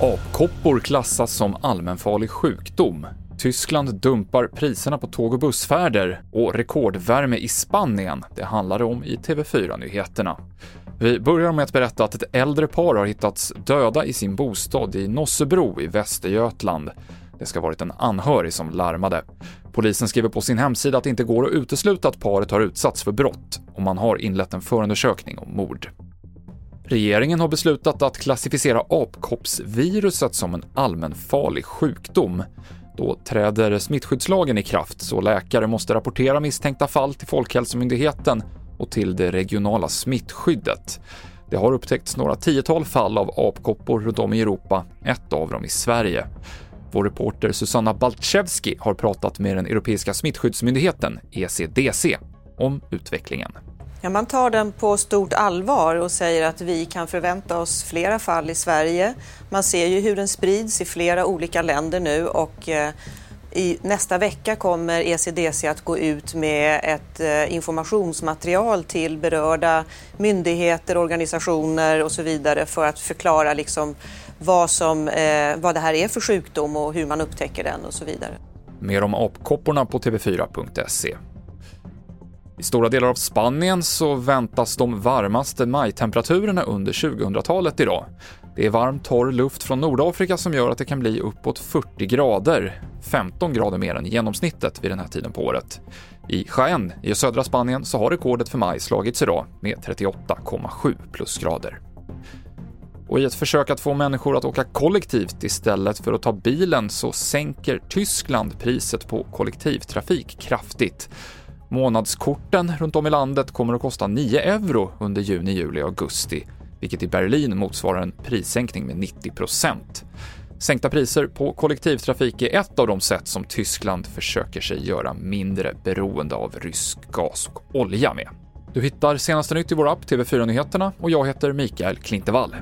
Apkoppor klassas som allmänfarlig sjukdom. Tyskland dumpar priserna på tåg och bussfärder och rekordvärme i Spanien. Det handlar det om i TV4-nyheterna. Vi börjar med att berätta att ett äldre par har hittats döda i sin bostad i Nossebro i Västergötland. Det ska ha varit en anhörig som larmade. Polisen skriver på sin hemsida att det inte går att utesluta att paret har utsatts för brott och man har inlett en förundersökning om mord. Regeringen har beslutat att klassificera apkoppsviruset som en allmänfarlig sjukdom. Då träder smittskyddslagen i kraft, så läkare måste rapportera misstänkta fall till Folkhälsomyndigheten och till det regionala smittskyddet. Det har upptäckts några tiotal fall av apkoppor runt om i Europa, ett av dem i Sverige. Vår reporter Susanna Baltszewski har pratat med den europeiska smittskyddsmyndigheten, ECDC, om utvecklingen. Ja, man tar den på stort allvar och säger att vi kan förvänta oss flera fall i Sverige. Man ser ju hur den sprids i flera olika länder nu och eh, i nästa vecka kommer ECDC att gå ut med ett eh, informationsmaterial till berörda myndigheter, organisationer och så vidare för att förklara liksom vad, som, eh, vad det här är för sjukdom och hur man upptäcker den och så vidare. Mer om apkopporna på tv4.se. I stora delar av Spanien så väntas de varmaste majtemperaturerna under 2000-talet idag. Det är varm, torr luft från Nordafrika som gör att det kan bli uppåt 40 grader, 15 grader mer än genomsnittet vid den här tiden på året. I Jaén i södra Spanien så har rekordet för maj slagits idag med 38,7 plusgrader. Och i ett försök att få människor att åka kollektivt istället för att ta bilen så sänker Tyskland priset på kollektivtrafik kraftigt. Månadskorten runt om i landet kommer att kosta 9 euro under juni, juli och augusti, vilket i Berlin motsvarar en prissänkning med 90% Sänkta priser på kollektivtrafik är ett av de sätt som Tyskland försöker sig göra mindre beroende av rysk gas och olja med. Du hittar senaste nytt i vår app TV4 Nyheterna och jag heter Mikael Klintevall.